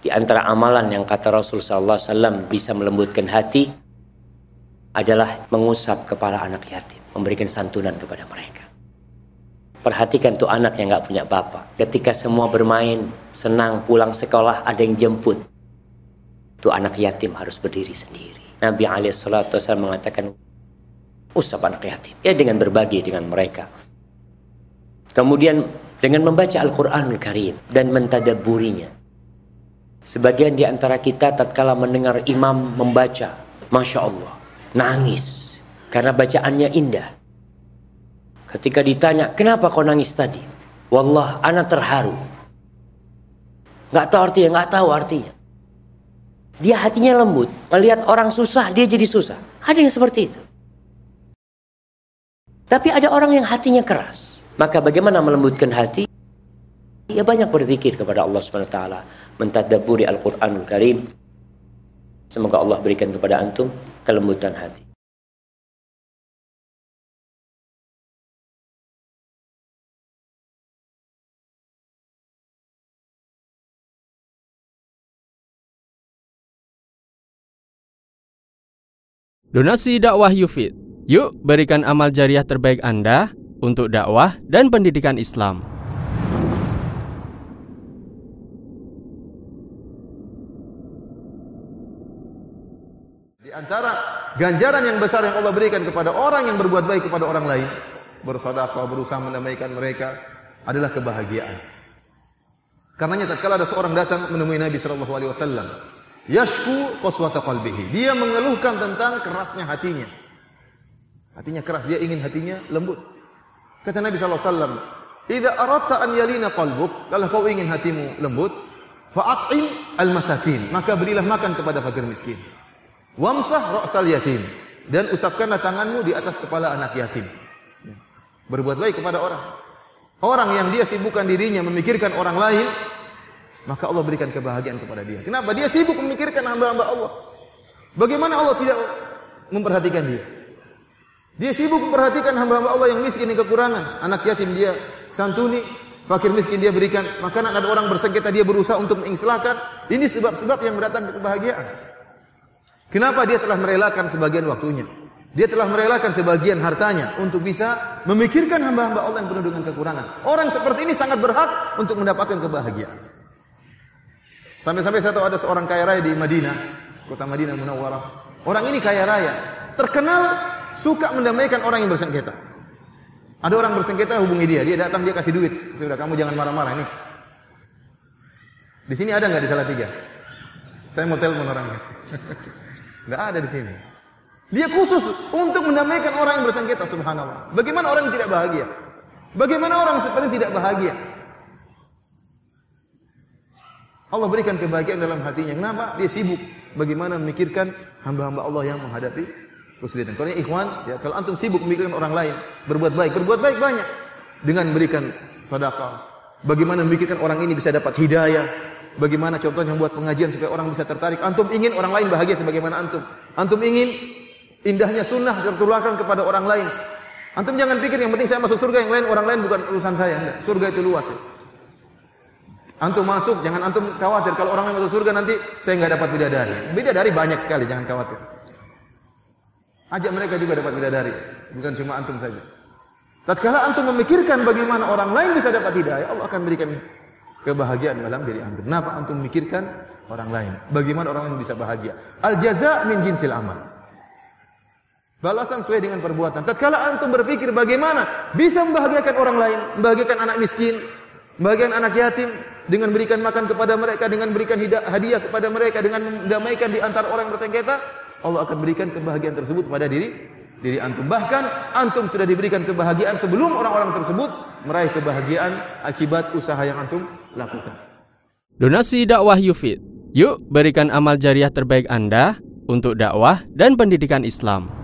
Di antara amalan yang kata Rasul sallallahu alaihi wasallam bisa melembutkan hati adalah mengusap kepala anak yatim, memberikan santunan kepada mereka. Perhatikan tuh anak yang nggak punya bapak. Ketika semua bermain, senang pulang sekolah, ada yang jemput. Tuh anak yatim harus berdiri sendiri. Nabi SAW mengatakan, usap anak yatim. Ya dengan berbagi dengan mereka. Kemudian dengan membaca Al-Quranul Karim dan mentadaburinya. Sebagian di antara kita tatkala mendengar imam membaca, Masya Allah, nangis. Karena bacaannya indah. Ketika ditanya, kenapa kau nangis tadi? Wallah, anak terharu. Gak tahu artinya, gak tahu artinya. Dia hatinya lembut. Melihat orang susah, dia jadi susah. Ada yang seperti itu. Tapi ada orang yang hatinya keras. Maka bagaimana melembutkan hati? Ya banyak berzikir kepada Allah Subhanahu wa taala, mentadabburi Al-Qur'anul Karim. Semoga Allah berikan kepada antum kelembutan hati. Donasi dakwah Yufid. Yuk berikan amal jariah terbaik Anda untuk dakwah dan pendidikan Islam. Di antara ganjaran yang besar yang Allah berikan kepada orang yang berbuat baik kepada orang lain, bersedekah, berusaha mendamaikan mereka adalah kebahagiaan. Karenanya tatkala ada seorang datang menemui Nabi sallallahu alaihi wasallam, Yashku qaswata qalbihi. Dia mengeluhkan tentang kerasnya hatinya. Hatinya keras, dia ingin hatinya lembut. Kata Nabi SAW, Idza aradta an yalina qalbuk, kalau kau ingin hatimu lembut, fa'at'im al-masakin, maka berilah makan kepada fakir miskin. Wamsah ra'sal yatim, dan usapkanlah tanganmu di atas kepala anak yatim. Berbuat baik kepada orang. Orang yang dia sibukkan dirinya memikirkan orang lain, maka Allah berikan kebahagiaan kepada dia. Kenapa? Dia sibuk memikirkan hamba-hamba Allah. Bagaimana Allah tidak memperhatikan dia? Dia sibuk memperhatikan hamba-hamba Allah yang miskin dan kekurangan. Anak yatim dia santuni, fakir miskin dia berikan makanan. Ada orang bersengketa dia berusaha untuk mengislahkan. Ini sebab-sebab yang mendatangkan kebahagiaan. Kenapa dia telah merelakan sebagian waktunya? Dia telah merelakan sebagian hartanya untuk bisa memikirkan hamba-hamba Allah yang penuh dengan kekurangan. Orang seperti ini sangat berhak untuk mendapatkan kebahagiaan. Sampai-sampai saya tahu ada seorang kaya raya di Madinah, kota Madinah Munawwarah. Orang ini kaya raya, terkenal suka mendamaikan orang yang bersengketa. Ada orang bersengketa hubungi dia, dia datang dia kasih duit. Sudah kamu jangan marah-marah ini. Di sini ada nggak di tiga? Saya mau telepon orangnya. Nggak ada di sini. Dia khusus untuk mendamaikan orang yang bersengketa, subhanallah. Bagaimana orang yang tidak bahagia? Bagaimana orang seperti tidak bahagia? Allah berikan kebahagiaan dalam hatinya. Kenapa? Dia sibuk bagaimana memikirkan hamba-hamba Allah yang menghadapi kesulitan. Kalau ikhwan, ya kalau antum sibuk memikirkan orang lain, berbuat baik, berbuat baik banyak dengan memberikan sedekah. Bagaimana memikirkan orang ini bisa dapat hidayah? Bagaimana contohnya membuat pengajian supaya orang bisa tertarik? Antum ingin orang lain bahagia sebagaimana antum. Antum ingin indahnya sunnah tertularkan kepada orang lain. Antum jangan pikir yang penting saya masuk surga, yang lain orang lain bukan urusan saya. Enggak. Surga itu luas ya. Antum masuk, jangan antum khawatir kalau orang yang masuk surga nanti saya nggak dapat bidadari. Bidadari banyak sekali, jangan khawatir. Ajak mereka juga dapat bidadari, bukan cuma antum saja. Tatkala antum memikirkan bagaimana orang lain bisa dapat hidayah, Allah akan berikan kebahagiaan dalam diri antum. Kenapa antum memikirkan orang lain? Bagaimana orang lain bisa bahagia? Al jaza min jinsil amal. Balasan sesuai dengan perbuatan. Tatkala antum berpikir bagaimana bisa membahagiakan orang lain, membahagiakan anak miskin, membahagiakan anak yatim, dengan berikan makan kepada mereka, dengan berikan hadiah kepada mereka, dengan mendamaikan di antara orang bersengketa, Allah akan berikan kebahagiaan tersebut pada diri diri antum. Bahkan antum sudah diberikan kebahagiaan sebelum orang-orang tersebut meraih kebahagiaan akibat usaha yang antum lakukan. Donasi dakwah Yufid. Yuk berikan amal jariah terbaik Anda untuk dakwah dan pendidikan Islam.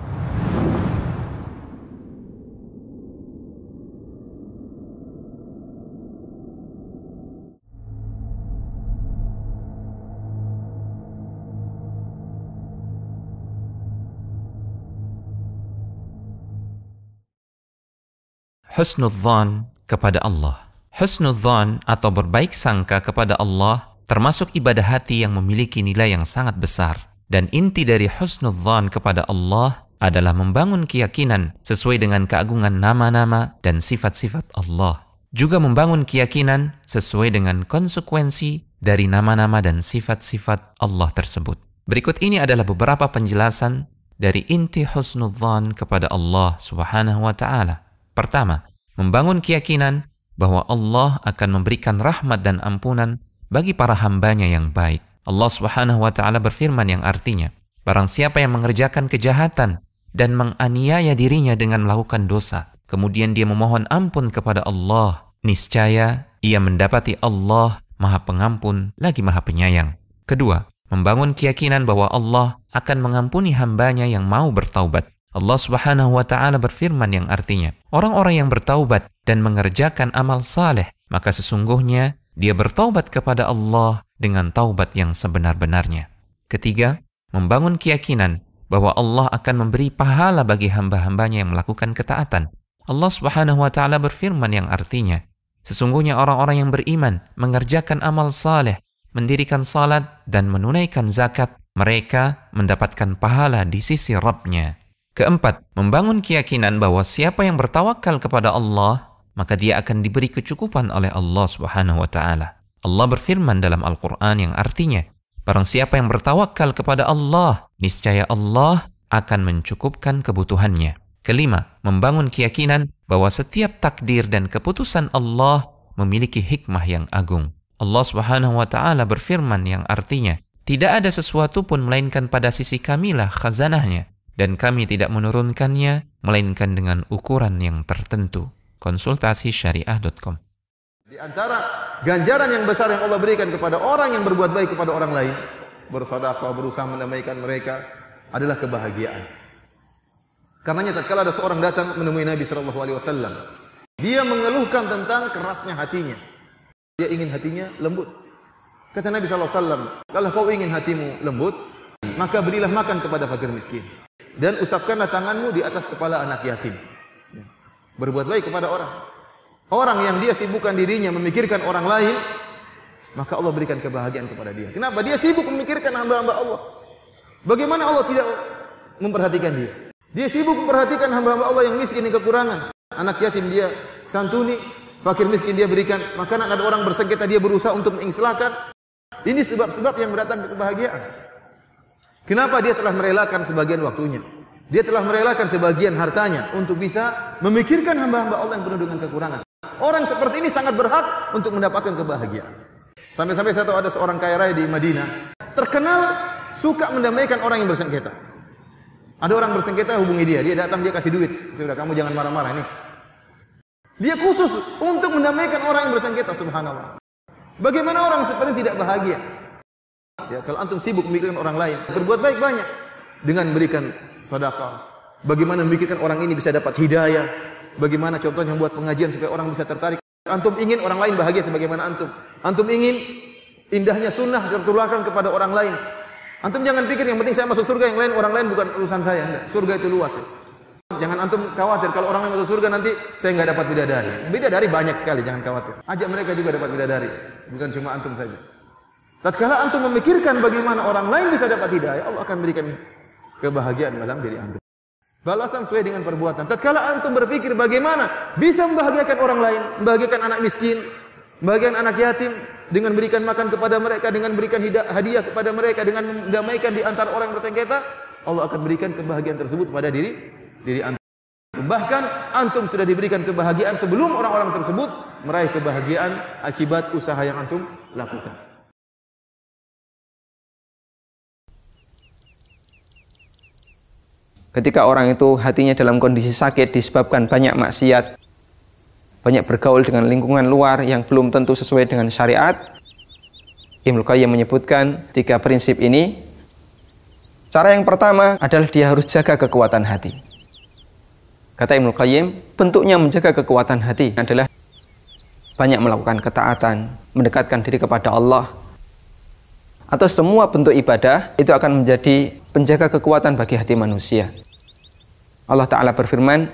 husnudzan kepada Allah. Husnudzan atau berbaik sangka kepada Allah termasuk ibadah hati yang memiliki nilai yang sangat besar. Dan inti dari husnudzan kepada Allah adalah membangun keyakinan sesuai dengan keagungan nama-nama dan sifat-sifat Allah. Juga membangun keyakinan sesuai dengan konsekuensi dari nama-nama dan sifat-sifat Allah tersebut. Berikut ini adalah beberapa penjelasan dari inti husnudzan kepada Allah Subhanahu wa taala. Pertama, membangun keyakinan bahwa Allah akan memberikan rahmat dan ampunan bagi para hambanya yang baik. Allah Subhanahu wa taala berfirman yang artinya, barang siapa yang mengerjakan kejahatan dan menganiaya dirinya dengan melakukan dosa, kemudian dia memohon ampun kepada Allah, niscaya ia mendapati Allah Maha Pengampun lagi Maha Penyayang. Kedua, membangun keyakinan bahwa Allah akan mengampuni hambanya yang mau bertaubat. Allah Subhanahu wa taala berfirman yang artinya, orang-orang yang bertaubat dan mengerjakan amal saleh, maka sesungguhnya dia bertaubat kepada Allah dengan taubat yang sebenar-benarnya. Ketiga, membangun keyakinan bahwa Allah akan memberi pahala bagi hamba-hambanya yang melakukan ketaatan. Allah Subhanahu wa taala berfirman yang artinya, sesungguhnya orang-orang yang beriman mengerjakan amal saleh, mendirikan salat dan menunaikan zakat, mereka mendapatkan pahala di sisi Rabbnya. Keempat, membangun keyakinan bahwa siapa yang bertawakal kepada Allah maka dia akan diberi kecukupan oleh Allah Subhanahu wa taala. Allah berfirman dalam Al-Qur'an yang artinya, barang siapa yang bertawakal kepada Allah, niscaya Allah akan mencukupkan kebutuhannya. Kelima, membangun keyakinan bahwa setiap takdir dan keputusan Allah memiliki hikmah yang agung. Allah Subhanahu wa taala berfirman yang artinya, tidak ada sesuatu pun melainkan pada sisi kamilah khazanahnya dan kami tidak menurunkannya melainkan dengan ukuran yang tertentu konsultasi syariah.com. Di antara ganjaran yang besar yang Allah berikan kepada orang yang berbuat baik kepada orang lain, bersedekah, berusaha mendamaikan mereka adalah kebahagiaan. Karenanya tatkala ada seorang datang menemui Nabi sallallahu alaihi wasallam, dia mengeluhkan tentang kerasnya hatinya. Dia ingin hatinya lembut. Kata Nabi sallallahu alaihi wasallam, "Kalau kau ingin hatimu lembut, maka berilah makan kepada fakir miskin dan usapkanlah tanganmu di atas kepala anak yatim." berbuat baik kepada orang. Orang yang dia sibukkan dirinya memikirkan orang lain, maka Allah berikan kebahagiaan kepada dia. Kenapa? Dia sibuk memikirkan hamba-hamba Allah. Bagaimana Allah tidak memperhatikan dia? Dia sibuk memperhatikan hamba-hamba Allah yang miskin yang kekurangan. Anak yatim dia santuni, fakir miskin dia berikan makanan. Ada orang bersengketa dia berusaha untuk mengislahkan. Ini sebab-sebab yang mendatangkan kebahagiaan. Kenapa dia telah merelakan sebagian waktunya? Dia telah merelakan sebagian hartanya untuk bisa memikirkan hamba-hamba Allah yang penuh dengan kekurangan. Orang seperti ini sangat berhak untuk mendapatkan kebahagiaan. Sampai-sampai saya tahu ada seorang kaya raya di Madinah, terkenal suka mendamaikan orang yang bersengketa. Ada orang bersengketa hubungi dia, dia datang dia kasih duit. Sudah kamu jangan marah-marah ini. Dia khusus untuk mendamaikan orang yang bersengketa, subhanallah. Bagaimana orang seperti ini tidak bahagia? Ya, kalau antum sibuk memikirkan orang lain, berbuat baik banyak dengan berikan sedekah. Bagaimana memikirkan orang ini bisa dapat hidayah. Bagaimana contohnya buat pengajian supaya orang bisa tertarik. Antum ingin orang lain bahagia sebagaimana antum. Antum ingin indahnya sunnah tertularkan kepada orang lain. Antum jangan pikir yang penting saya masuk surga, yang lain orang lain bukan urusan saya. Enggak. Surga itu luas ya. Jangan antum khawatir kalau orang lain masuk surga nanti saya nggak dapat bidadari. Bidadari banyak sekali, jangan khawatir. Ajak mereka juga dapat bidadari, bukan cuma antum saja. Tatkala antum memikirkan bagaimana orang lain bisa dapat hidayah, Allah akan berikan kebahagiaan dalam diri antum. Balasan sesuai dengan perbuatan. Tatkala antum berpikir bagaimana bisa membahagiakan orang lain, membahagiakan anak miskin, membahagiakan anak yatim dengan berikan makan kepada mereka, dengan berikan hadiah kepada mereka, dengan mendamaikan di antara orang bersengketa, Allah akan berikan kebahagiaan tersebut pada diri diri antum. Bahkan antum sudah diberikan kebahagiaan sebelum orang-orang tersebut meraih kebahagiaan akibat usaha yang antum lakukan. Ketika orang itu hatinya dalam kondisi sakit disebabkan banyak maksiat, banyak bergaul dengan lingkungan luar yang belum tentu sesuai dengan syariat, Ibnu Qayyim menyebutkan tiga prinsip ini. Cara yang pertama adalah dia harus jaga kekuatan hati. Kata Ibnu Qayyim, bentuknya menjaga kekuatan hati adalah banyak melakukan ketaatan, mendekatkan diri kepada Allah, atau semua bentuk ibadah itu akan menjadi penjaga kekuatan bagi hati manusia. Allah Ta'ala berfirman,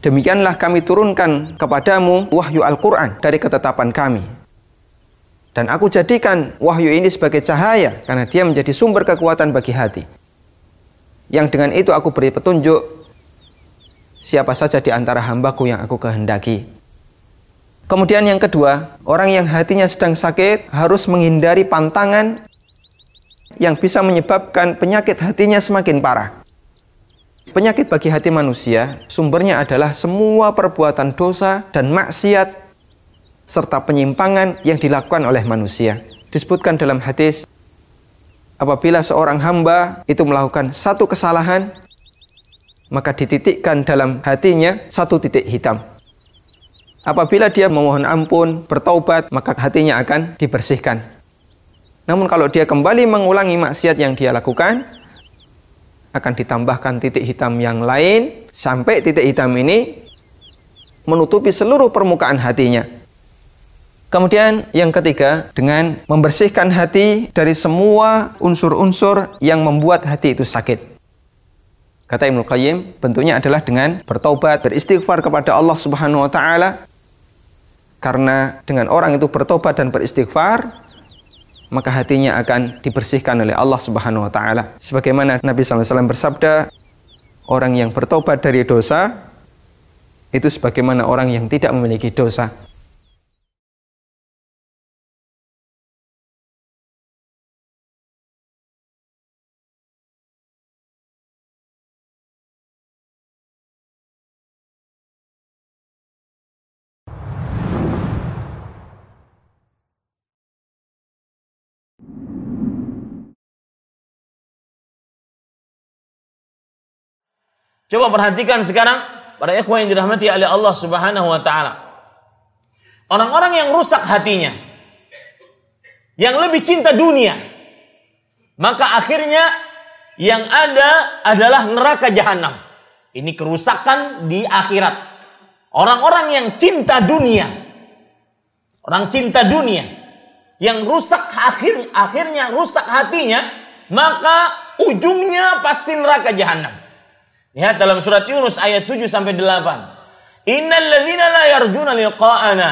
Demikianlah kami turunkan kepadamu wahyu Al-Quran dari ketetapan kami. Dan aku jadikan wahyu ini sebagai cahaya karena dia menjadi sumber kekuatan bagi hati. Yang dengan itu aku beri petunjuk siapa saja di antara hambaku yang aku kehendaki. Kemudian yang kedua, orang yang hatinya sedang sakit harus menghindari pantangan yang bisa menyebabkan penyakit hatinya semakin parah. Penyakit bagi hati manusia sumbernya adalah semua perbuatan dosa dan maksiat serta penyimpangan yang dilakukan oleh manusia. Disebutkan dalam hadis, apabila seorang hamba itu melakukan satu kesalahan, maka dititikkan dalam hatinya satu titik hitam. Apabila dia memohon ampun, bertaubat, maka hatinya akan dibersihkan. Namun kalau dia kembali mengulangi maksiat yang dia lakukan, akan ditambahkan titik hitam yang lain sampai titik hitam ini menutupi seluruh permukaan hatinya. Kemudian yang ketiga, dengan membersihkan hati dari semua unsur-unsur yang membuat hati itu sakit. Kata Ibnu Qayyim, bentuknya adalah dengan bertobat, beristighfar kepada Allah Subhanahu wa taala. Karena dengan orang itu bertobat dan beristighfar, maka hatinya akan dibersihkan oleh Allah Subhanahu wa taala. Sebagaimana Nabi SAW bersabda, orang yang bertobat dari dosa itu sebagaimana orang yang tidak memiliki dosa. Coba perhatikan sekarang para ikhwan yang dirahmati oleh Allah Subhanahu wa taala. Orang-orang yang rusak hatinya, yang lebih cinta dunia, maka akhirnya yang ada adalah neraka jahanam. Ini kerusakan di akhirat. Orang-orang yang cinta dunia, orang cinta dunia, yang rusak akhir akhirnya rusak hatinya, maka ujungnya pasti neraka jahanam. Lihat dalam surat Yunus ayat 7 sampai 8. Innal ladzina la yarjuna liqa'ana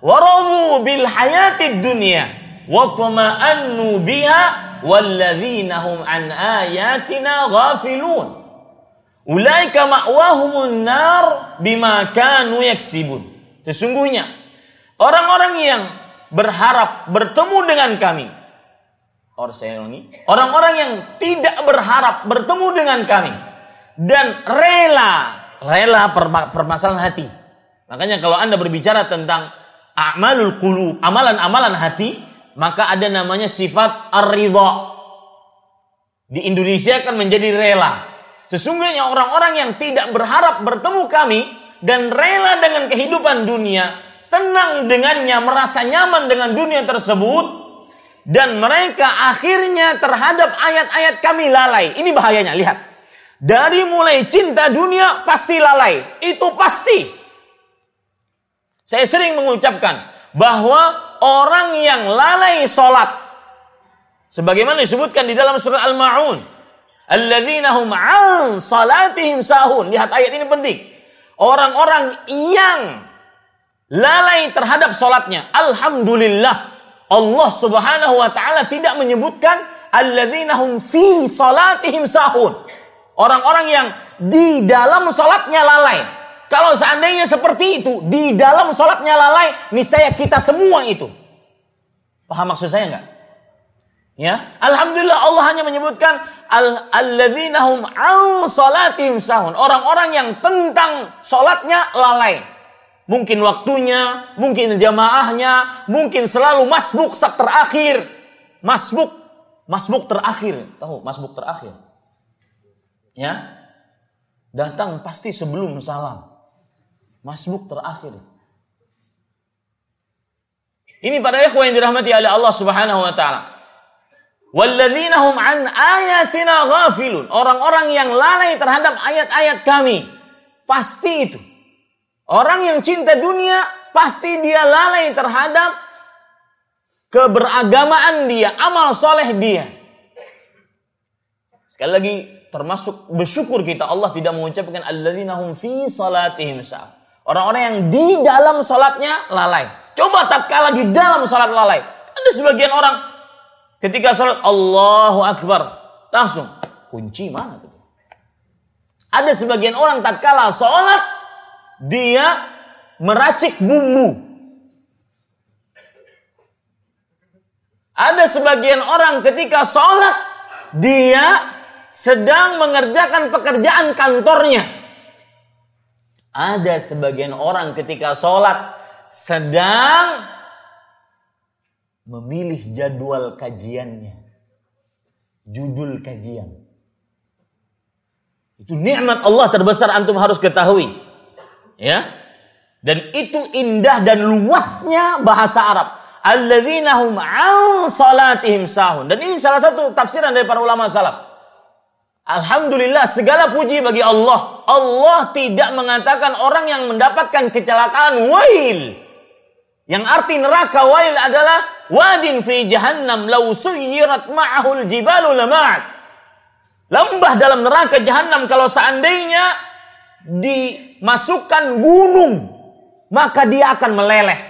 wa radu bil hayatid dunya wa tama'annu biha walladzina hum an ayatina ghafilun. Ulaika ma'wahumun nar bima kanu yaksibun. Sesungguhnya orang-orang yang berharap bertemu dengan kami Orang-orang yang tidak berharap bertemu dengan kami dan rela rela permasalahan hati. Makanya kalau Anda berbicara tentang amalul qulub, amalan-amalan hati, maka ada namanya sifat ar-ridha. Di Indonesia kan menjadi rela. Sesungguhnya orang-orang yang tidak berharap bertemu kami dan rela dengan kehidupan dunia, tenang dengannya, merasa nyaman dengan dunia tersebut, dan mereka akhirnya terhadap ayat-ayat kami lalai. Ini bahayanya, lihat. Dari mulai cinta dunia pasti lalai. Itu pasti. Saya sering mengucapkan bahwa orang yang lalai sholat. Sebagaimana disebutkan di dalam surat Al-Ma'un. Alladzina hum an salatihim sahun. Lihat ayat ini penting. Orang-orang yang lalai terhadap sholatnya. Alhamdulillah. Allah subhanahu wa ta'ala tidak menyebutkan alladzina hum fi salatihim sahun. Orang-orang yang di dalam sholatnya lalai. Kalau seandainya seperti itu, di dalam sholatnya lalai, niscaya kita semua itu. Paham maksud saya enggak? Ya, Alhamdulillah Allah hanya menyebutkan al alladzinahum an salatihim sahun. Orang-orang yang tentang sholatnya lalai. Mungkin waktunya, mungkin jamaahnya, mungkin selalu masbuk sak terakhir. Masbuk, masbuk terakhir. Tahu masbuk terakhir? Ya datang pasti sebelum salam. Masbuk terakhir. Ini pada ikhwan yang dirahmati oleh Allah Subhanahu wa taala. Walladzina an ayatina ghafilun. Orang-orang yang lalai terhadap ayat-ayat kami. Pasti itu. Orang yang cinta dunia pasti dia lalai terhadap keberagamaan dia, amal soleh dia. Sekali lagi termasuk bersyukur kita Allah tidak mengucapkan alladzina hum fi salatihim Orang-orang yang di dalam salatnya lalai. Coba tak kalah di dalam salat lalai. Ada sebagian orang ketika sholat Allahu Akbar langsung kunci mana tuh? Ada sebagian orang tatkala sholat dia meracik bumbu. Ada sebagian orang ketika sholat dia sedang mengerjakan pekerjaan kantornya. Ada sebagian orang ketika sholat sedang memilih jadwal kajiannya. Judul kajian. Itu nikmat Allah terbesar antum harus ketahui. Ya. Dan itu indah dan luasnya bahasa Arab. Alladzina hum an salatihim sahun. Dan ini salah satu tafsiran dari para ulama salaf. Alhamdulillah segala puji bagi Allah. Allah tidak mengatakan orang yang mendapatkan kecelakaan wail. Yang arti neraka wail adalah wadin fi jahannam law suyirat ma'ahul jibalu lama'at. Lembah dalam neraka jahannam kalau seandainya dimasukkan gunung maka dia akan meleleh.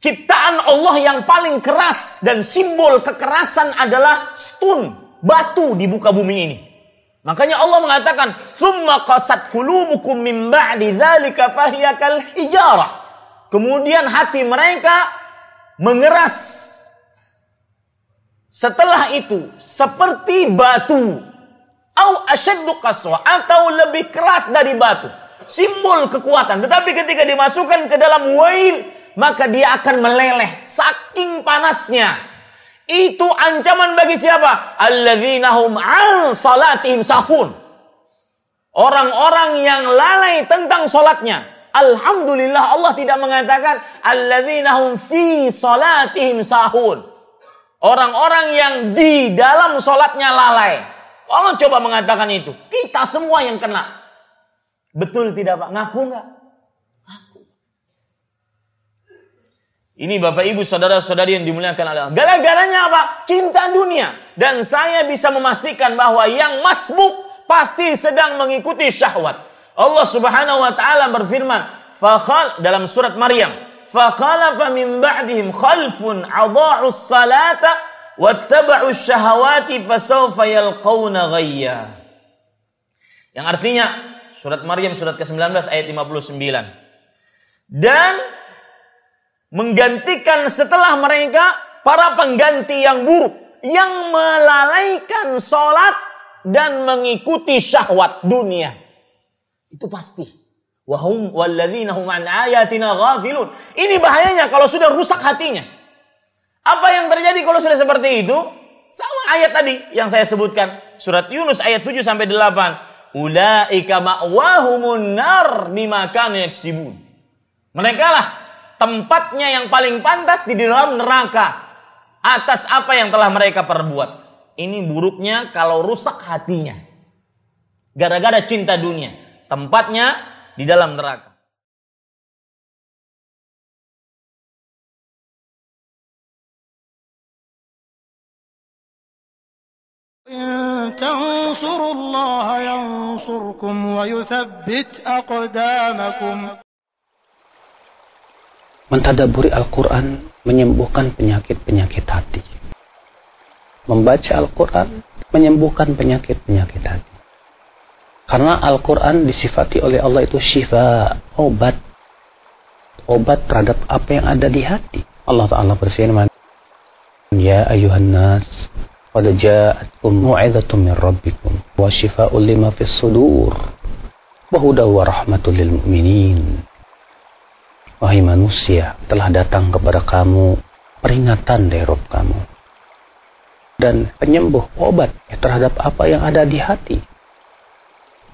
Ciptaan Allah yang paling keras dan simbol kekerasan adalah stun batu di muka bumi ini. Makanya Allah mengatakan, "Tsumma qasat qulubukum min ba'di dzalika fahiya kal hijarah." Kemudian hati mereka mengeras. Setelah itu seperti batu. Au asyaddu qaswa atau lebih keras dari batu. Simbol kekuatan. Tetapi ketika dimasukkan ke dalam wail, maka dia akan meleleh saking panasnya. Itu ancaman bagi siapa? Alladzina hum an salatihim sahun. Orang-orang yang lalai tentang solatnya. Alhamdulillah Allah tidak mengatakan alladzina hum fi salatihim sahun. Orang-orang yang di dalam solatnya lalai. Allah coba mengatakan itu. Kita semua yang kena. Betul tidak Pak? Ngaku nggak? Ini Bapak Ibu saudara-saudari yang dimuliakan Allah. Gara-garanya apa? Cinta dunia. Dan saya bisa memastikan bahwa yang masbuk pasti sedang mengikuti syahwat. Allah Subhanahu wa taala berfirman, "Fakhal" dalam surat Maryam, "Fakhalafa min ba'dihim khalfun adha'u salata wattaba'u syahawati fasawfa yalqawna ghayya." Yang artinya surat Maryam surat ke-19 ayat 59. Dan menggantikan setelah mereka para pengganti yang buruk yang melalaikan sholat dan mengikuti syahwat dunia. Itu pasti. Wahum an ayatina ghafilun. Ini bahayanya kalau sudah rusak hatinya. Apa yang terjadi kalau sudah seperti itu? Sama ayat tadi yang saya sebutkan. Surat Yunus ayat 7 sampai 8. Ulaika ma'wahumun nar bima kanu yaksibun. Mereka lah tempatnya yang paling pantas di dalam neraka atas apa yang telah mereka perbuat. Ini buruknya kalau rusak hatinya. Gara-gara cinta dunia. Tempatnya di dalam neraka. تنصروا الله ينصركم ويثبت أقدامكم Mentadaburi Al-Quran menyembuhkan penyakit-penyakit hati. Membaca Al-Quran menyembuhkan penyakit-penyakit hati. Karena Al-Quran disifati oleh Allah itu syifa, obat. Obat terhadap apa yang ada di hati. Allah Ta'ala berfirman, Ya ayuhan nas, qad ja'atkum mu'idhatum min rabbikum wa shifa'un lima fis sudur wa hudaw wa rahmatul lil mu'minin. Wahai manusia, telah datang kepada kamu peringatan dari Rob kamu. Dan penyembuh obat terhadap apa yang ada di hati.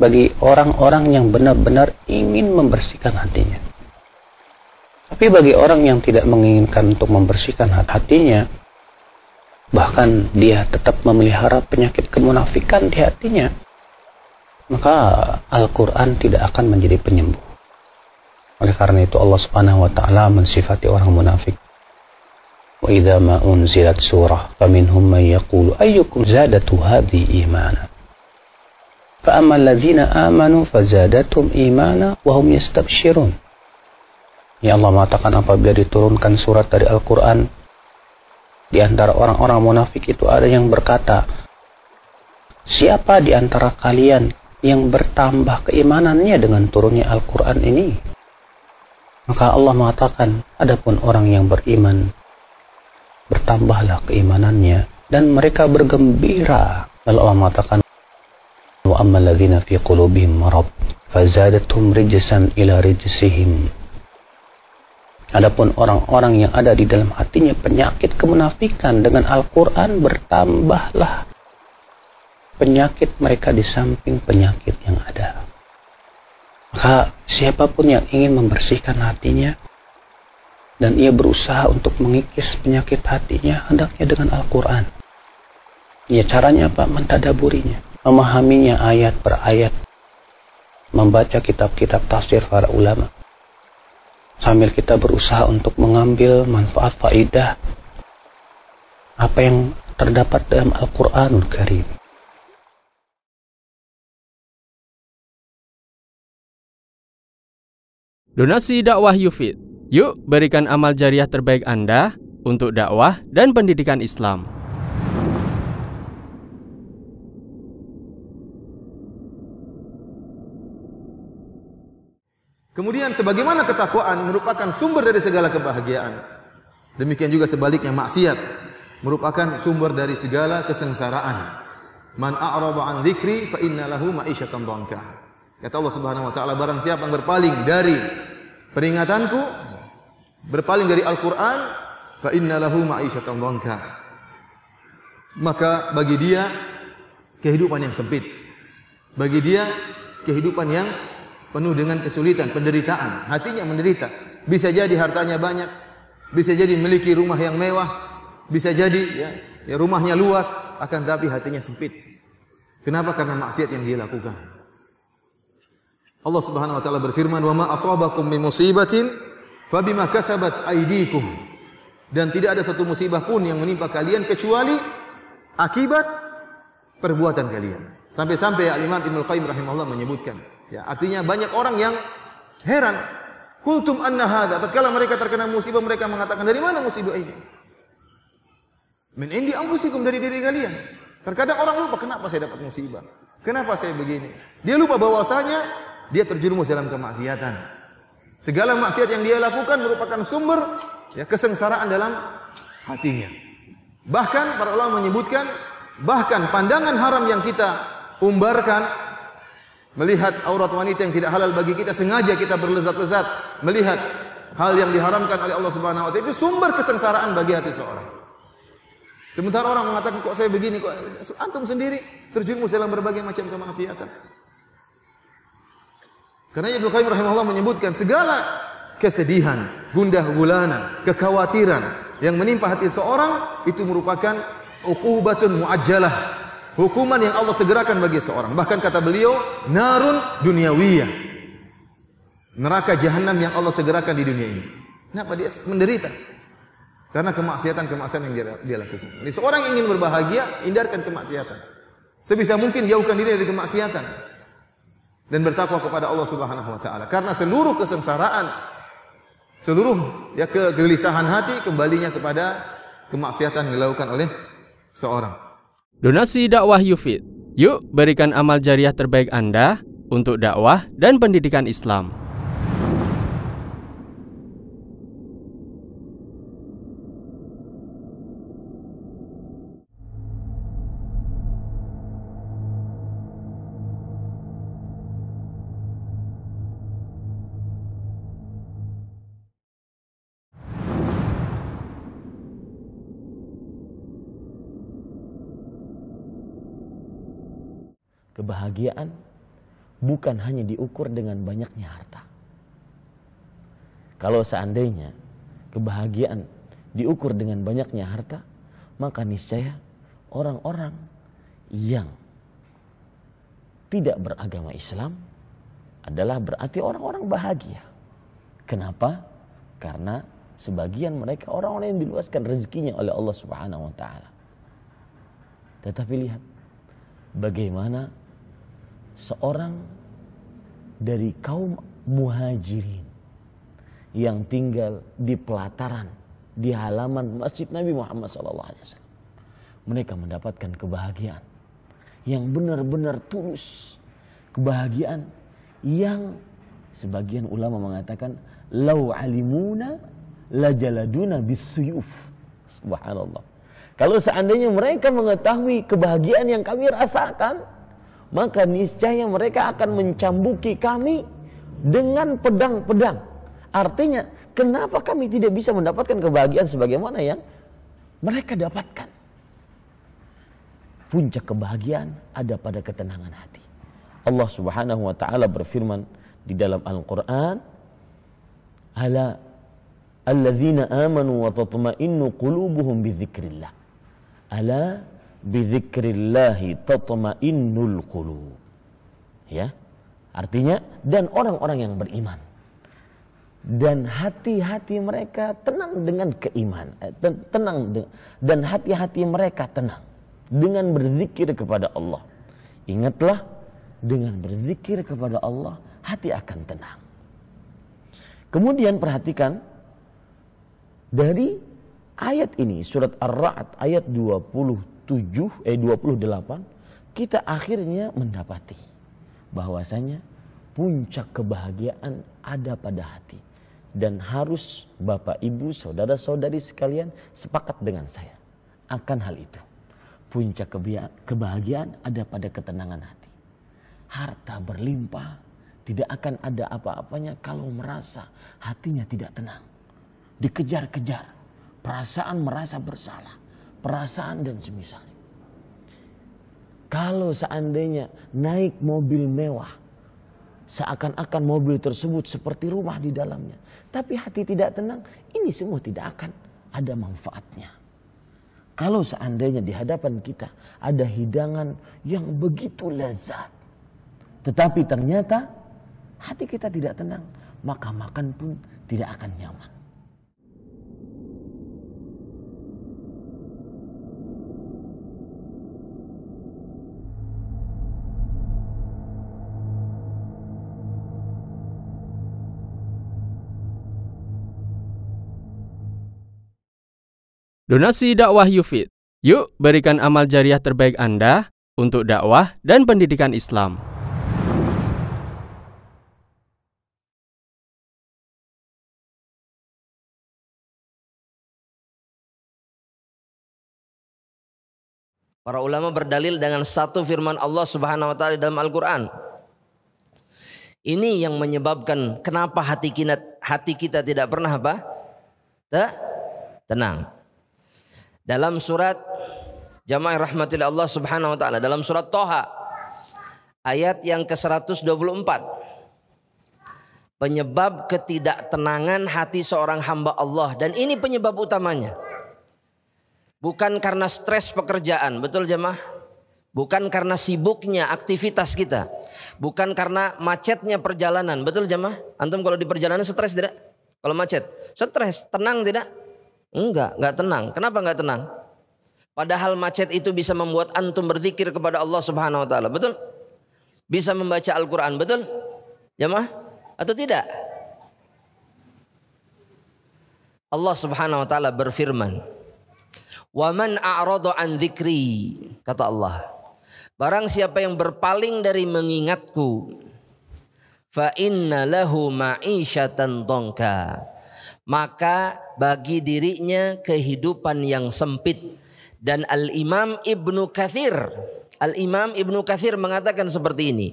Bagi orang-orang yang benar-benar ingin membersihkan hatinya. Tapi bagi orang yang tidak menginginkan untuk membersihkan hatinya, bahkan dia tetap memelihara penyakit kemunafikan di hatinya, maka Al-Quran tidak akan menjadi penyembuh. Oleh karena itu Allah Subhanahu wa taala mensifati orang munafik. Wa idza ma unzilat surah faminhum man yaqulu ayyukum zadatu hadhi imana. Fa amma alladhina amanu fazadatuhum imana wa hum yastabshirun. Ya Allah mengatakan apabila diturunkan surat dari Al-Qur'an di antara orang-orang munafik itu ada yang berkata, "Siapa di antara kalian yang bertambah keimanannya dengan turunnya Al-Qur'an ini?" Maka Allah mengatakan, adapun orang yang beriman, bertambahlah keimanannya dan mereka bergembira. Lalu Allah mengatakan, Wa amma alladhina fi qulubihim marad, fazadatum rijsan ila rijsihim. Adapun orang-orang yang ada di dalam hatinya penyakit kemunafikan dengan Al-Quran bertambahlah penyakit mereka di samping penyakit yang ada. Maka siapa pun yang ingin membersihkan hatinya dan ia berusaha untuk mengikis penyakit hatinya hendaknya dengan Al-Quran. Ya caranya apa? Mentadaburinya, memahaminya ayat per ayat, membaca kitab-kitab tafsir para ulama sambil kita berusaha untuk mengambil manfaat faidah apa yang terdapat dalam Al-Quranul Karim. Donasi dakwah Yufid. Yuk berikan amal jariah terbaik Anda untuk dakwah dan pendidikan Islam. Kemudian sebagaimana ketakwaan merupakan sumber dari segala kebahagiaan. Demikian juga sebaliknya maksiat merupakan sumber dari segala kesengsaraan. Man a'rada an dzikri fa inna ma'isyatan dhanka. Kata Allah Subhanahu wa taala barang siapa yang berpaling dari peringatanku, berpaling dari Al-Qur'an, fa inna lahu ma'isyatan dhanka. Maka bagi dia kehidupan yang sempit. Bagi dia kehidupan yang penuh dengan kesulitan, penderitaan, hatinya menderita. Bisa jadi hartanya banyak, bisa jadi memiliki rumah yang mewah, bisa jadi ya, ya rumahnya luas, akan tapi hatinya sempit. Kenapa? Karena maksiat yang dia lakukan. Allah Subhanahu wa taala berfirman, "Wa ma asabakum min musibatin fabima kasabat aydikum." Dan tidak ada satu musibah pun yang menimpa kalian kecuali akibat perbuatan kalian. Sampai-sampai Al-Imam Ibnu Qayyim rahimahullah menyebutkan, Ya, artinya banyak orang yang heran. Kultum anna hadza. Tatkala mereka terkena musibah, mereka mengatakan, "Dari mana musibah ini?" Min indi anfusikum dari diri kalian. Terkadang orang lupa, kenapa saya dapat musibah? Kenapa saya begini? Dia lupa bahwasanya dia terjerumus dalam kemaksiatan. Segala maksiat yang dia lakukan merupakan sumber ya kesengsaraan dalam hatinya. Bahkan para ulama menyebutkan bahkan pandangan haram yang kita umbarkan Melihat aurat wanita yang tidak halal bagi kita sengaja kita berlezat-lezat melihat hal yang diharamkan oleh Allah Subhanahu wa taala itu sumber kesengsaraan bagi hati seorang. Sementara orang mengatakan kok saya begini kok antum sendiri terjerumus dalam berbagai macam kemaksiatan. Karena Ibnu Qayyim rahimahullah menyebutkan segala kesedihan, gundah gulana, kekhawatiran yang menimpa hati seorang itu merupakan uqubatun muajjalah Hukuman yang Allah segerakan bagi seorang. Bahkan kata beliau, narun duniawiyah. Neraka jahanam yang Allah segerakan di dunia ini. Kenapa dia menderita? Karena kemaksiatan-kemaksiatan yang dia, dia lakukan. Jadi seorang ingin berbahagia, hindarkan kemaksiatan. Sebisa mungkin jauhkan diri dari kemaksiatan dan bertakwa kepada Allah Subhanahu wa taala. Karena seluruh kesengsaraan, seluruh ya kegelisahan hati kembalinya kepada kemaksiatan yang dilakukan oleh seorang. Donasi dakwah Yufid. Yuk berikan amal jariah terbaik Anda untuk dakwah dan pendidikan Islam. Kebahagiaan bukan hanya diukur dengan banyaknya harta. Kalau seandainya kebahagiaan diukur dengan banyaknya harta, maka niscaya orang-orang yang tidak beragama Islam adalah berarti orang-orang bahagia. Kenapa? Karena sebagian mereka orang-orang yang diluaskan rezekinya oleh Allah Subhanahu wa taala. Tetapi lihat bagaimana seorang dari kaum muhajirin yang tinggal di pelataran, di halaman Masjid Nabi Muhammad SAW. Mereka mendapatkan kebahagiaan yang benar-benar tulus. Kebahagiaan yang sebagian ulama mengatakan lau alimuna la jaladuna bisuyuf. Subhanallah. Kalau seandainya mereka mengetahui kebahagiaan yang kami rasakan, maka niscaya mereka akan mencambuki kami dengan pedang-pedang. Artinya, kenapa kami tidak bisa mendapatkan kebahagiaan sebagaimana yang mereka dapatkan? Puncak kebahagiaan ada pada ketenangan hati. Allah Subhanahu wa taala berfirman di dalam Al-Qur'an, "Ala alladzina amanu wa tatma'innu qulubuhum bi dzikrillah." Ala bidzikrillahi tatma'innul qulub. Ya. Artinya dan orang-orang yang beriman dan hati-hati mereka tenang dengan keiman, eh, tenang dan hati-hati mereka tenang dengan berzikir kepada Allah. Ingatlah dengan berzikir kepada Allah hati akan tenang. Kemudian perhatikan dari ayat ini surat Ar-Ra'd ayat 20 27 eh 28 kita akhirnya mendapati bahwasanya puncak kebahagiaan ada pada hati dan harus Bapak Ibu saudara-saudari sekalian sepakat dengan saya akan hal itu. Puncak kebahagiaan ada pada ketenangan hati. Harta berlimpah tidak akan ada apa-apanya kalau merasa hatinya tidak tenang. Dikejar-kejar, perasaan merasa bersalah perasaan dan semisalnya. Kalau seandainya naik mobil mewah, seakan-akan mobil tersebut seperti rumah di dalamnya, tapi hati tidak tenang, ini semua tidak akan ada manfaatnya. Kalau seandainya di hadapan kita ada hidangan yang begitu lezat, tetapi ternyata hati kita tidak tenang, maka makan pun tidak akan nyaman. Donasi dakwah Yufid. Yuk berikan amal jariah terbaik Anda untuk dakwah dan pendidikan Islam. Para ulama berdalil dengan satu firman Allah Subhanahu wa taala dalam Al-Qur'an. Ini yang menyebabkan kenapa hati kita hati kita tidak pernah apa? Tenang. Dalam surat Jamaah rahmatillah Allah Subhanahu wa taala dalam surat Toha ayat yang ke-124 penyebab ketidaktenangan hati seorang hamba Allah dan ini penyebab utamanya. Bukan karena stres pekerjaan betul jemaah? Bukan karena sibuknya aktivitas kita. Bukan karena macetnya perjalanan betul jemaah? Antum kalau di perjalanan stres tidak? Kalau macet stres tenang tidak Enggak, enggak tenang. Kenapa enggak tenang? Padahal macet itu bisa membuat antum berzikir kepada Allah Subhanahu wa taala, betul? Bisa membaca Al-Qur'an, betul? Jamaah? Atau tidak? Allah Subhanahu wa taala berfirman, "Wa man a'rada an dzikri," kata Allah. Barang siapa yang berpaling dari mengingatku, fa inna lahu ma'isyatan dongka maka bagi dirinya kehidupan yang sempit. Dan Al-Imam Ibnu Kathir Al-Imam Ibnu Kathir mengatakan seperti ini.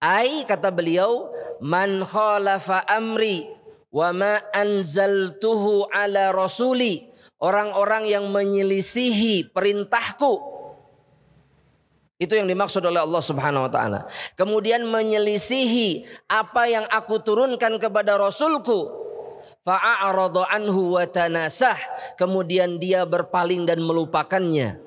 Ai kata beliau man khalafa amri wa ma anzaltuhu ala rasuli. Orang-orang yang menyelisihi perintahku. Itu yang dimaksud oleh Allah Subhanahu wa taala. Kemudian menyelisihi apa yang aku turunkan kepada rasulku fa'arada anhu wa tanasah. Kemudian dia berpaling dan melupakannya.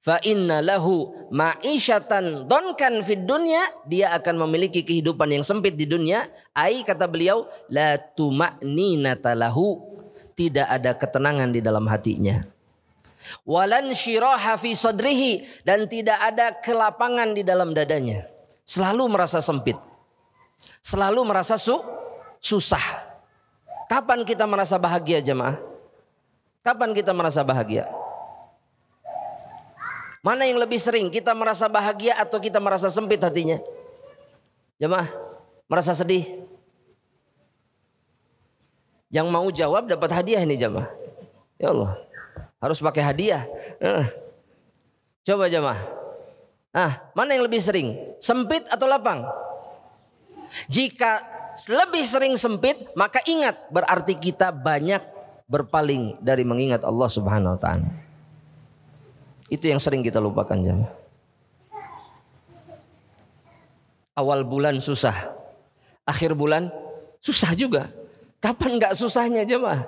Fa inna lahu ma'isyatan donkan fid dunya. Dia akan memiliki kehidupan yang sempit di dunia. Ai kata beliau la tuma'ninata lahu. Tidak ada ketenangan di dalam hatinya. Walan syiraha fi sadrihi. Dan tidak ada kelapangan di dalam dadanya. Selalu merasa sempit. Selalu merasa su susah Kapan kita merasa bahagia jemaah? Kapan kita merasa bahagia? Mana yang lebih sering kita merasa bahagia atau kita merasa sempit hatinya? Jemaah, merasa sedih? Yang mau jawab dapat hadiah ini jemaah. Ya Allah, harus pakai hadiah. Coba jemaah. Ah, mana yang lebih sering? Sempit atau lapang? Jika lebih sering sempit, maka ingat berarti kita banyak berpaling dari mengingat Allah Subhanahu wa taala. Itu yang sering kita lupakan jemaah. Awal bulan susah. Akhir bulan susah juga. Kapan nggak susahnya jemaah?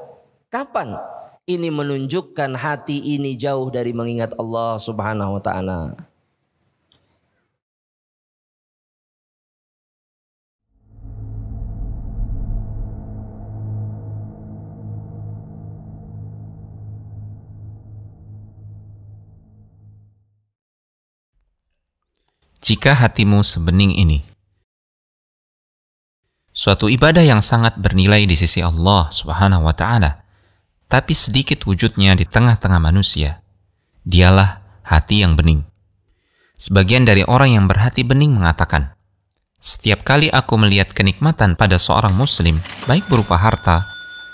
Kapan? Ini menunjukkan hati ini jauh dari mengingat Allah Subhanahu wa taala. Jika hatimu sebening ini. Suatu ibadah yang sangat bernilai di sisi Allah Subhanahu wa taala, tapi sedikit wujudnya di tengah-tengah manusia. Dialah hati yang bening. Sebagian dari orang yang berhati bening mengatakan, "Setiap kali aku melihat kenikmatan pada seorang muslim, baik berupa harta,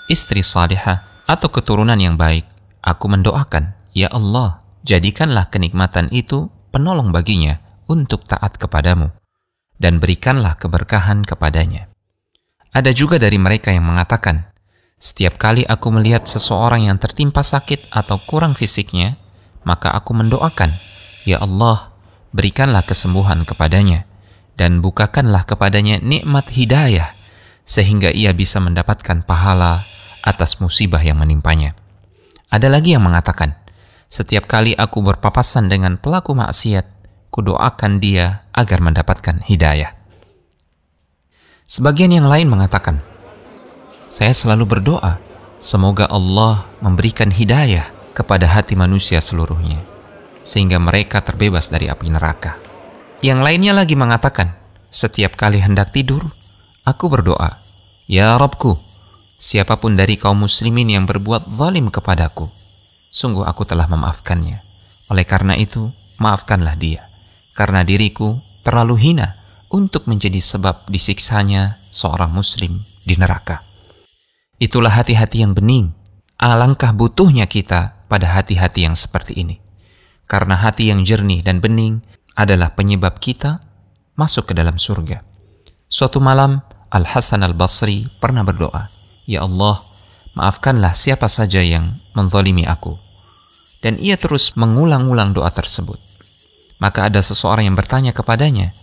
istri salihah, atau keturunan yang baik, aku mendoakan, ya Allah, jadikanlah kenikmatan itu penolong baginya untuk taat kepadamu, dan berikanlah keberkahan kepadanya. Ada juga dari mereka yang mengatakan, setiap kali aku melihat seseorang yang tertimpa sakit atau kurang fisiknya, maka aku mendoakan, Ya Allah, berikanlah kesembuhan kepadanya, dan bukakanlah kepadanya nikmat hidayah, sehingga ia bisa mendapatkan pahala atas musibah yang menimpanya. Ada lagi yang mengatakan, setiap kali aku berpapasan dengan pelaku maksiat, kudoakan dia agar mendapatkan hidayah. Sebagian yang lain mengatakan, saya selalu berdoa, semoga Allah memberikan hidayah kepada hati manusia seluruhnya, sehingga mereka terbebas dari api neraka. Yang lainnya lagi mengatakan, setiap kali hendak tidur, aku berdoa, Ya Robku, siapa pun dari kaum muslimin yang berbuat zalim kepadaku, sungguh aku telah memaafkannya. Oleh karena itu, maafkanlah dia karena diriku terlalu hina untuk menjadi sebab disiksanya seorang muslim di neraka. Itulah hati-hati yang bening. Alangkah butuhnya kita pada hati-hati yang seperti ini. Karena hati yang jernih dan bening adalah penyebab kita masuk ke dalam surga. Suatu malam, Al-Hasan Al-Basri pernah berdoa, Ya Allah, maafkanlah siapa saja yang menzalimi aku. Dan ia terus mengulang-ulang doa tersebut. Maka ada seseorang yang bertanya kepadanya,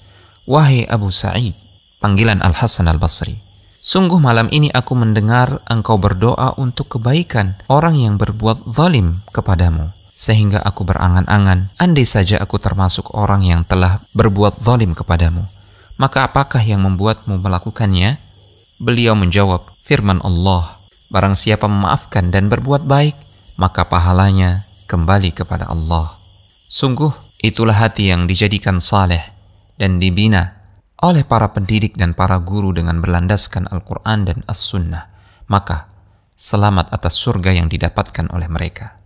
Wahai Abu Sa'id, panggilan Al-Hasan Al-Basri, sungguh malam ini aku mendengar engkau berdoa untuk kebaikan orang yang berbuat zalim kepadamu. Sehingga aku berangan-angan, andai saja aku termasuk orang yang telah berbuat zalim kepadamu. Maka apakah yang membuatmu melakukannya? Beliau menjawab, firman Allah, Barang siapa memaafkan dan berbuat baik, maka pahalanya kembali kepada Allah. Sungguh, Itulah hati yang dijadikan saleh dan dibina oleh para pendidik dan para guru dengan berlandaskan Al-Quran dan As-Sunnah. Maka, selamat atas surga yang didapatkan oleh mereka.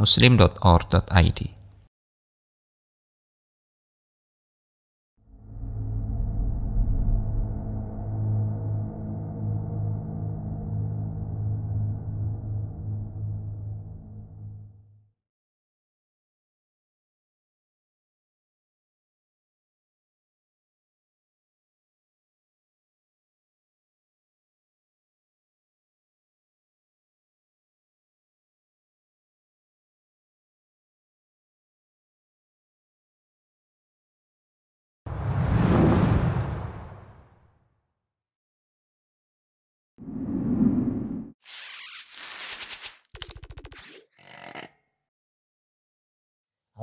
muslim.org.id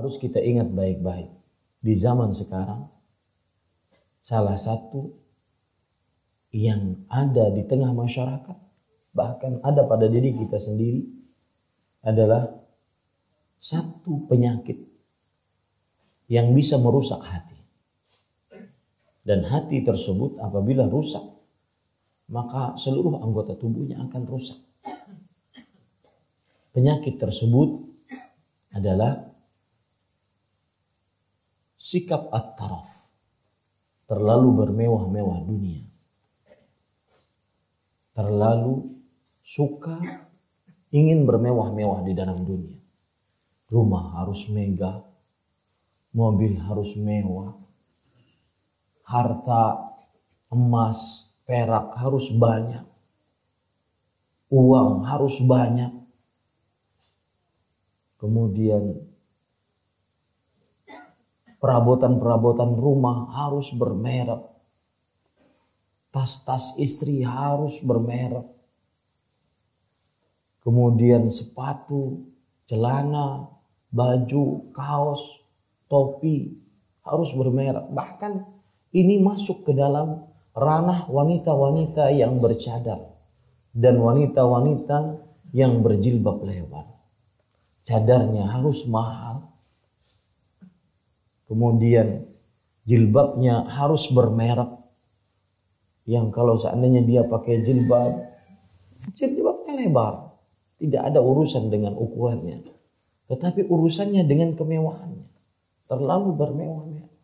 harus kita ingat baik-baik. Di zaman sekarang, salah satu yang ada di tengah masyarakat, bahkan ada pada diri kita sendiri, adalah satu penyakit yang bisa merusak hati. Dan hati tersebut apabila rusak, maka seluruh anggota tubuhnya akan rusak. Penyakit tersebut adalah sikap at-taraf. Terlalu bermewah-mewah dunia. Terlalu suka ingin bermewah-mewah di dalam dunia. Rumah harus megah, mobil harus mewah, harta emas, perak harus banyak, uang harus banyak, kemudian perabotan-perabotan rumah harus bermerek, tas-tas istri harus bermerek, kemudian sepatu, celana, baju, kaos, topi harus bermerek. Bahkan ini masuk ke dalam ranah wanita-wanita yang bercadar dan wanita-wanita yang berjilbab lebar. Cadarnya harus mahal. Kemudian jilbabnya harus bermerek. Yang kalau seandainya dia pakai jilbab, jilbabnya lebar. Tidak ada urusan dengan ukurannya. Tetapi urusannya dengan kemewahannya. Terlalu bermewah-mewah.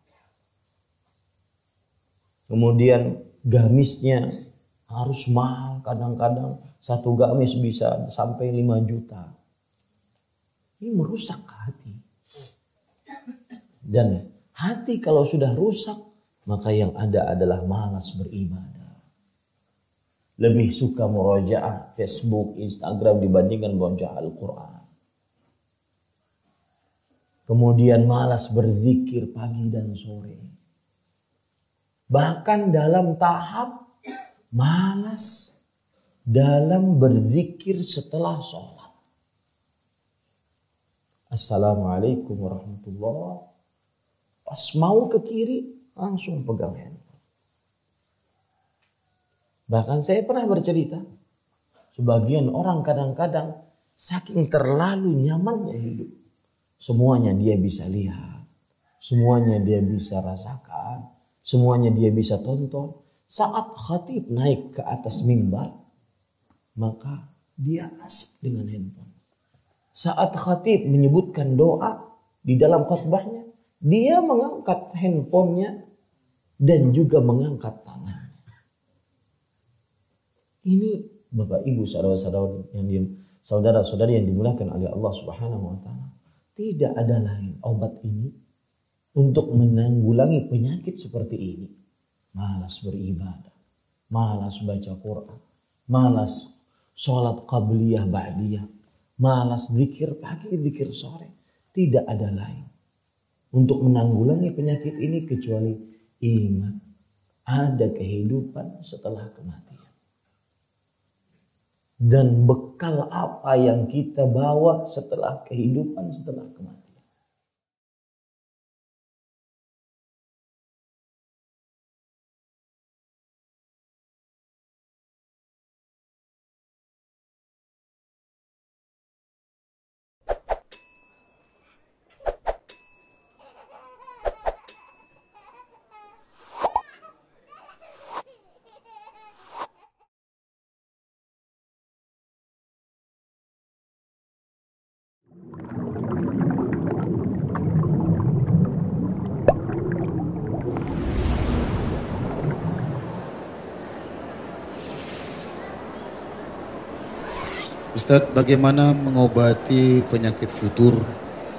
Kemudian gamisnya harus mahal. Kadang-kadang satu gamis bisa sampai 5 juta. Ini merusak hati. Dan hati kalau sudah rusak, maka yang ada adalah malas beribadah. Lebih suka murojaah Facebook, Instagram dibandingkan baca Al-Quran. Kemudian malas berzikir pagi dan sore. Bahkan dalam tahap malas dalam berzikir setelah sholat. Assalamualaikum warahmatullahi Pas mau ke kiri langsung pegang handphone. Bahkan saya pernah bercerita. Sebagian orang kadang-kadang saking terlalu nyamannya hidup. Semuanya dia bisa lihat. Semuanya dia bisa rasakan. Semuanya dia bisa tonton. Saat khatib naik ke atas mimbar. Maka dia asik dengan handphone. Saat khatib menyebutkan doa di dalam khutbahnya, dia mengangkat handphonenya dan juga mengangkat tangannya. Ini Bapak Ibu saudara-saudara yang di, saudara-saudari yang dimulakan oleh Allah Subhanahu wa taala. Tidak ada lain obat ini untuk menanggulangi penyakit seperti ini. Malas beribadah, malas baca Quran, malas sholat qabliyah ba'diyah, malas zikir pagi, zikir sore. Tidak ada lain untuk menanggulangi penyakit ini kecuali ingat ada kehidupan setelah kematian. Dan bekal apa yang kita bawa setelah kehidupan setelah kematian. Ustadz, bagaimana mengobati penyakit futur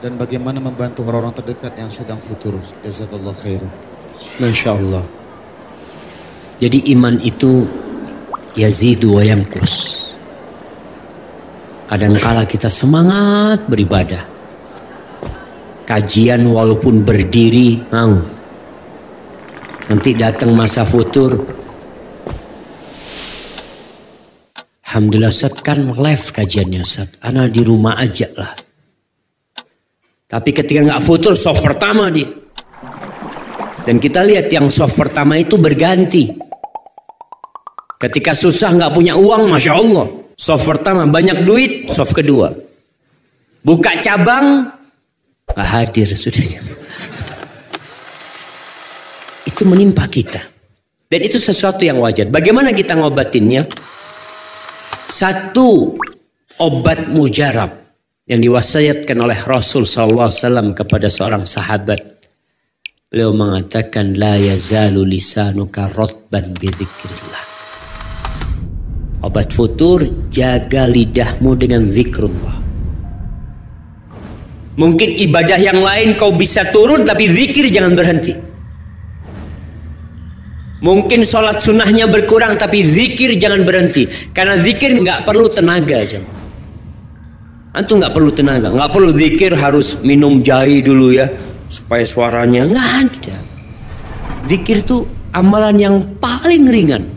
dan bagaimana membantu orang-orang terdekat yang sedang futur? Jazakallah khairan. Masya Allah. Jadi iman itu yazidu wa yamkus. Kadangkala kita semangat beribadah. Kajian walaupun berdiri mau. Nanti datang masa futur, Alhamdulillah Ustaz kan live kajiannya Ustaz. Ana di rumah aja lah. Tapi ketika nggak futur soft pertama dia. Dan kita lihat yang soft pertama itu berganti. Ketika susah nggak punya uang, masya Allah. Soft pertama banyak duit, soft kedua. Buka cabang, hadir sudah. Itu menimpa kita. Dan itu sesuatu yang wajar. Bagaimana kita ngobatinnya? Satu obat mujarab yang diwasiatkan oleh Rasul SAW kepada seorang sahabat. Beliau mengatakan la yazalu lisanuka rotban bidzikrillah. Obat futur jaga lidahmu dengan zikrullah. Mungkin ibadah yang lain kau bisa turun tapi zikir jangan berhenti. Mungkin sholat sunnahnya berkurang tapi zikir jangan berhenti. Karena zikir nggak perlu tenaga aja. Antum nggak perlu tenaga, nggak perlu zikir harus minum jahe dulu ya supaya suaranya nggak ada. Zikir itu amalan yang paling ringan.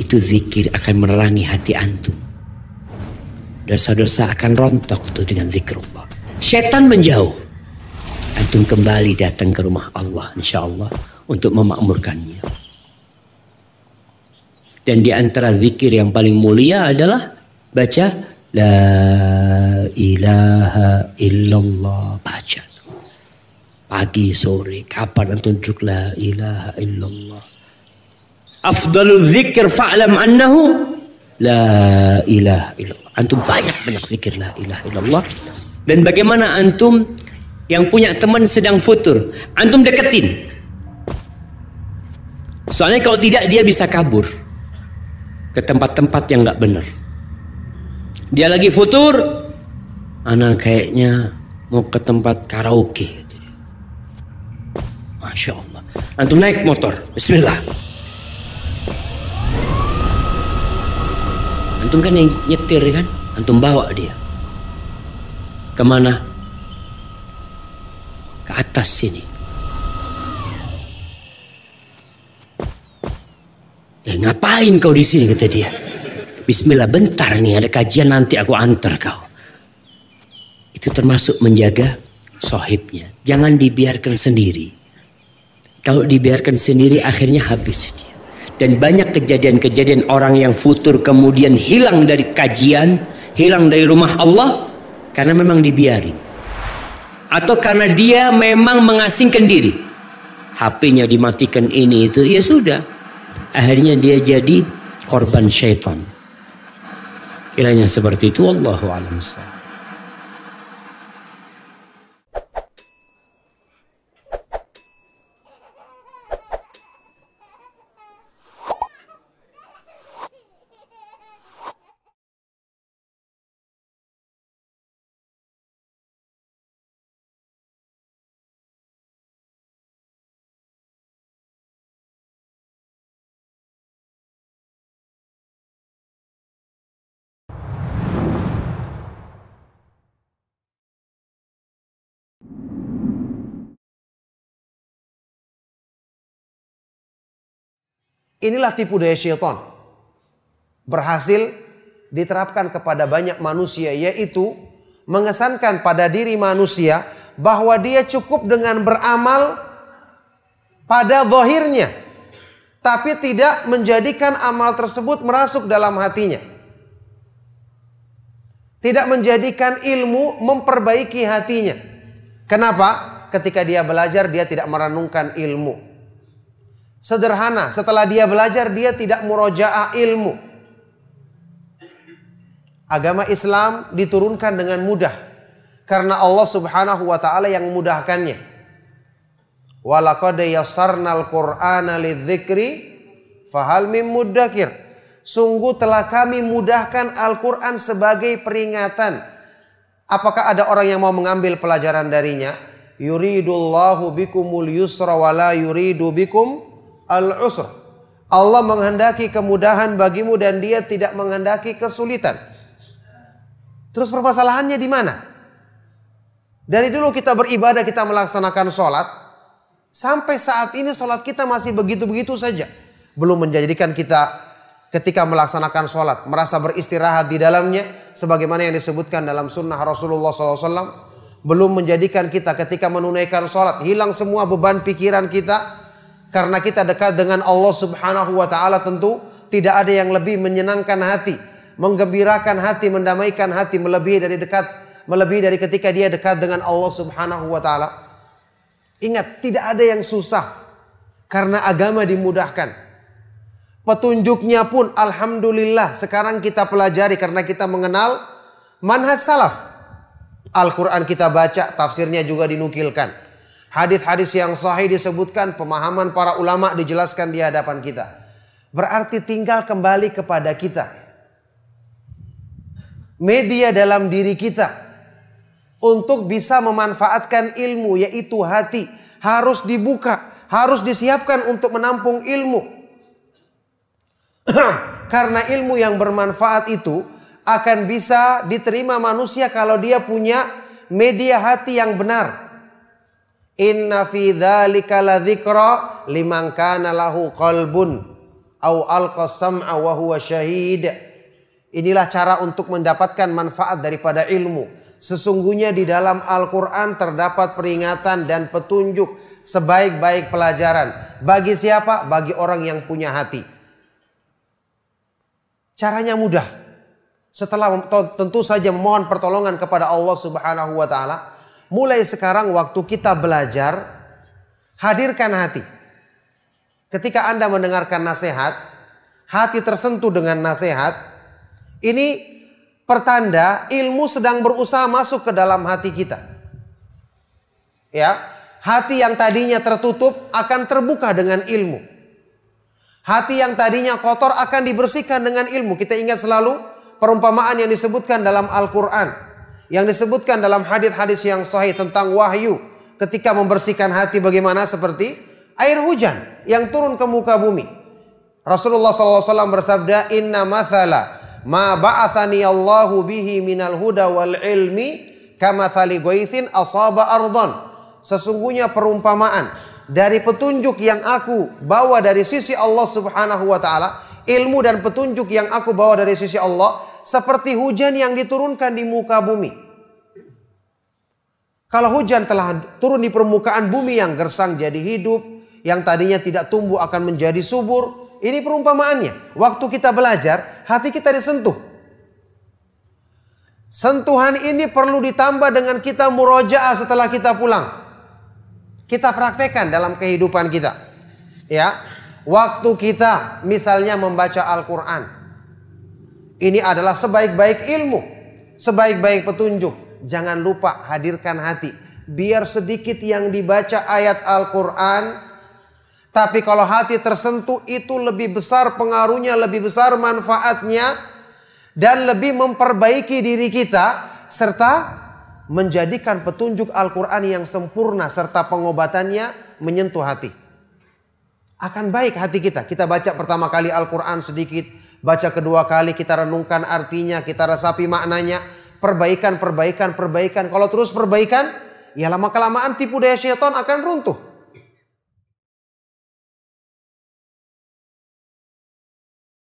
Itu zikir akan menerangi hati antum. Dosa-dosa akan rontok tuh dengan zikrullah. Setan menjauh. Antum kembali datang ke rumah Allah insya Allah untuk memakmurkannya. Dan di antara zikir yang paling mulia adalah baca La ilaha illallah baca. Pagi sore kapan antum duduk la ilaha illallah. Afdalul zikir fa'lam annahu la ilaha illallah. Antum banyak-banyak zikir la ilaha illallah. Dan bagaimana antum yang punya teman sedang futur, antum deketin. Soalnya kalau tidak dia bisa kabur ke tempat-tempat yang nggak benar. Dia lagi futur, anak kayaknya mau ke tempat karaoke. Masya Allah. Antum naik motor, Bismillah. Antum kan yang nyetir kan, antum bawa dia. Ke mana? Ke atas sini. Eh, ngapain kau di sini kata dia. Bismillah bentar nih ada kajian nanti aku antar kau. Itu termasuk menjaga sohibnya. Jangan dibiarkan sendiri. Kalau dibiarkan sendiri akhirnya habis dia. Dan banyak kejadian-kejadian orang yang futur kemudian hilang dari kajian, hilang dari rumah Allah karena memang dibiarin. Atau karena dia memang mengasingkan diri. HP-nya dimatikan ini itu, ya sudah. Akhirnya dia jadi korban syaitan. Kiranya seperti itu Allahu a'lam Inilah tipu daya syaitan. Berhasil diterapkan kepada banyak manusia yaitu mengesankan pada diri manusia bahwa dia cukup dengan beramal pada zahirnya tapi tidak menjadikan amal tersebut merasuk dalam hatinya. Tidak menjadikan ilmu memperbaiki hatinya. Kenapa? Ketika dia belajar dia tidak merenungkan ilmu. Sederhana, setelah dia belajar dia tidak murojaah ilmu. Agama Islam diturunkan dengan mudah karena Allah Subhanahu wa taala yang memudahkannya. Walaqad yassarnal Qur'ana lidzikri fahal mim muddakir. Sungguh telah kami mudahkan Al-Qur'an sebagai peringatan. Apakah ada orang yang mau mengambil pelajaran darinya? Yuridullahu bikumul yusra wa la yuridu bikum al-usr. Allah menghendaki kemudahan bagimu dan dia tidak menghendaki kesulitan. Terus permasalahannya di mana? Dari dulu kita beribadah, kita melaksanakan sholat. Sampai saat ini sholat kita masih begitu-begitu saja. Belum menjadikan kita ketika melaksanakan sholat. Merasa beristirahat di dalamnya. Sebagaimana yang disebutkan dalam sunnah Rasulullah SAW. Belum menjadikan kita ketika menunaikan sholat. Hilang semua beban pikiran kita karena kita dekat dengan Allah Subhanahu wa taala tentu tidak ada yang lebih menyenangkan hati, menggembirakan hati, mendamaikan hati melebihi dari dekat melebihi dari ketika dia dekat dengan Allah Subhanahu wa taala. Ingat, tidak ada yang susah Karena agama dimudahkan. Petunjuknya pun alhamdulillah sekarang kita pelajari karena kita mengenal manhaj salaf. Al-Quran kita baca, tafsirnya juga dinukilkan. Hadis-hadis yang sahih disebutkan, pemahaman para ulama dijelaskan di hadapan kita. Berarti tinggal kembali kepada kita. Media dalam diri kita untuk bisa memanfaatkan ilmu yaitu hati harus dibuka, harus disiapkan untuk menampung ilmu. Karena ilmu yang bermanfaat itu akan bisa diterima manusia kalau dia punya media hati yang benar. Inna fi dzalika ladzikra liman kana lahu qalbun au alqa sam'a wa huwa syahid. Inilah cara untuk mendapatkan manfaat daripada ilmu. Sesungguhnya di dalam Al-Qur'an terdapat peringatan dan petunjuk sebaik-baik pelajaran. Bagi siapa? Bagi orang yang punya hati. Caranya mudah. Setelah tentu saja memohon pertolongan kepada Allah Subhanahu wa taala, mulai sekarang waktu kita belajar, hadirkan hati. Ketika Anda mendengarkan nasihat, hati tersentuh dengan nasihat, ini pertanda ilmu sedang berusaha masuk ke dalam hati kita. Ya, hati yang tadinya tertutup akan terbuka dengan ilmu. Hati yang tadinya kotor akan dibersihkan dengan ilmu. Kita ingat selalu perumpamaan yang disebutkan dalam Al-Quran yang disebutkan dalam hadis-hadis yang sahih tentang wahyu ketika membersihkan hati bagaimana seperti air hujan yang turun ke muka bumi. Rasulullah SAW bersabda, Inna mathala ma ba'athani Allahu bihi minal huda wal ilmi kama thali goithin asaba ardon. Sesungguhnya perumpamaan dari petunjuk yang aku bawa dari sisi Allah Subhanahu wa taala, ilmu dan petunjuk yang aku bawa dari sisi Allah seperti hujan yang diturunkan di muka bumi. Kalau hujan telah turun di permukaan bumi yang gersang jadi hidup, yang tadinya tidak tumbuh akan menjadi subur. Ini perumpamaannya. Waktu kita belajar, hati kita disentuh. Sentuhan ini perlu ditambah dengan kita murojaah setelah kita pulang. Kita praktekkan dalam kehidupan kita. Ya, waktu kita misalnya membaca Al-Quran. Ini adalah sebaik-baik ilmu, sebaik-baik petunjuk. Jangan lupa hadirkan hati. Biar sedikit yang dibaca ayat Al-Quran. Tapi kalau hati tersentuh itu lebih besar pengaruhnya, lebih besar manfaatnya. Dan lebih memperbaiki diri kita. Serta menjadikan petunjuk Al-Quran yang sempurna. Serta pengobatannya menyentuh hati. Akan baik hati kita. Kita baca pertama kali Al-Quran sedikit Baca kedua kali kita renungkan artinya, kita resapi maknanya. Perbaikan, perbaikan, perbaikan. Kalau terus perbaikan, ya lama kelamaan tipu daya syaitan akan runtuh.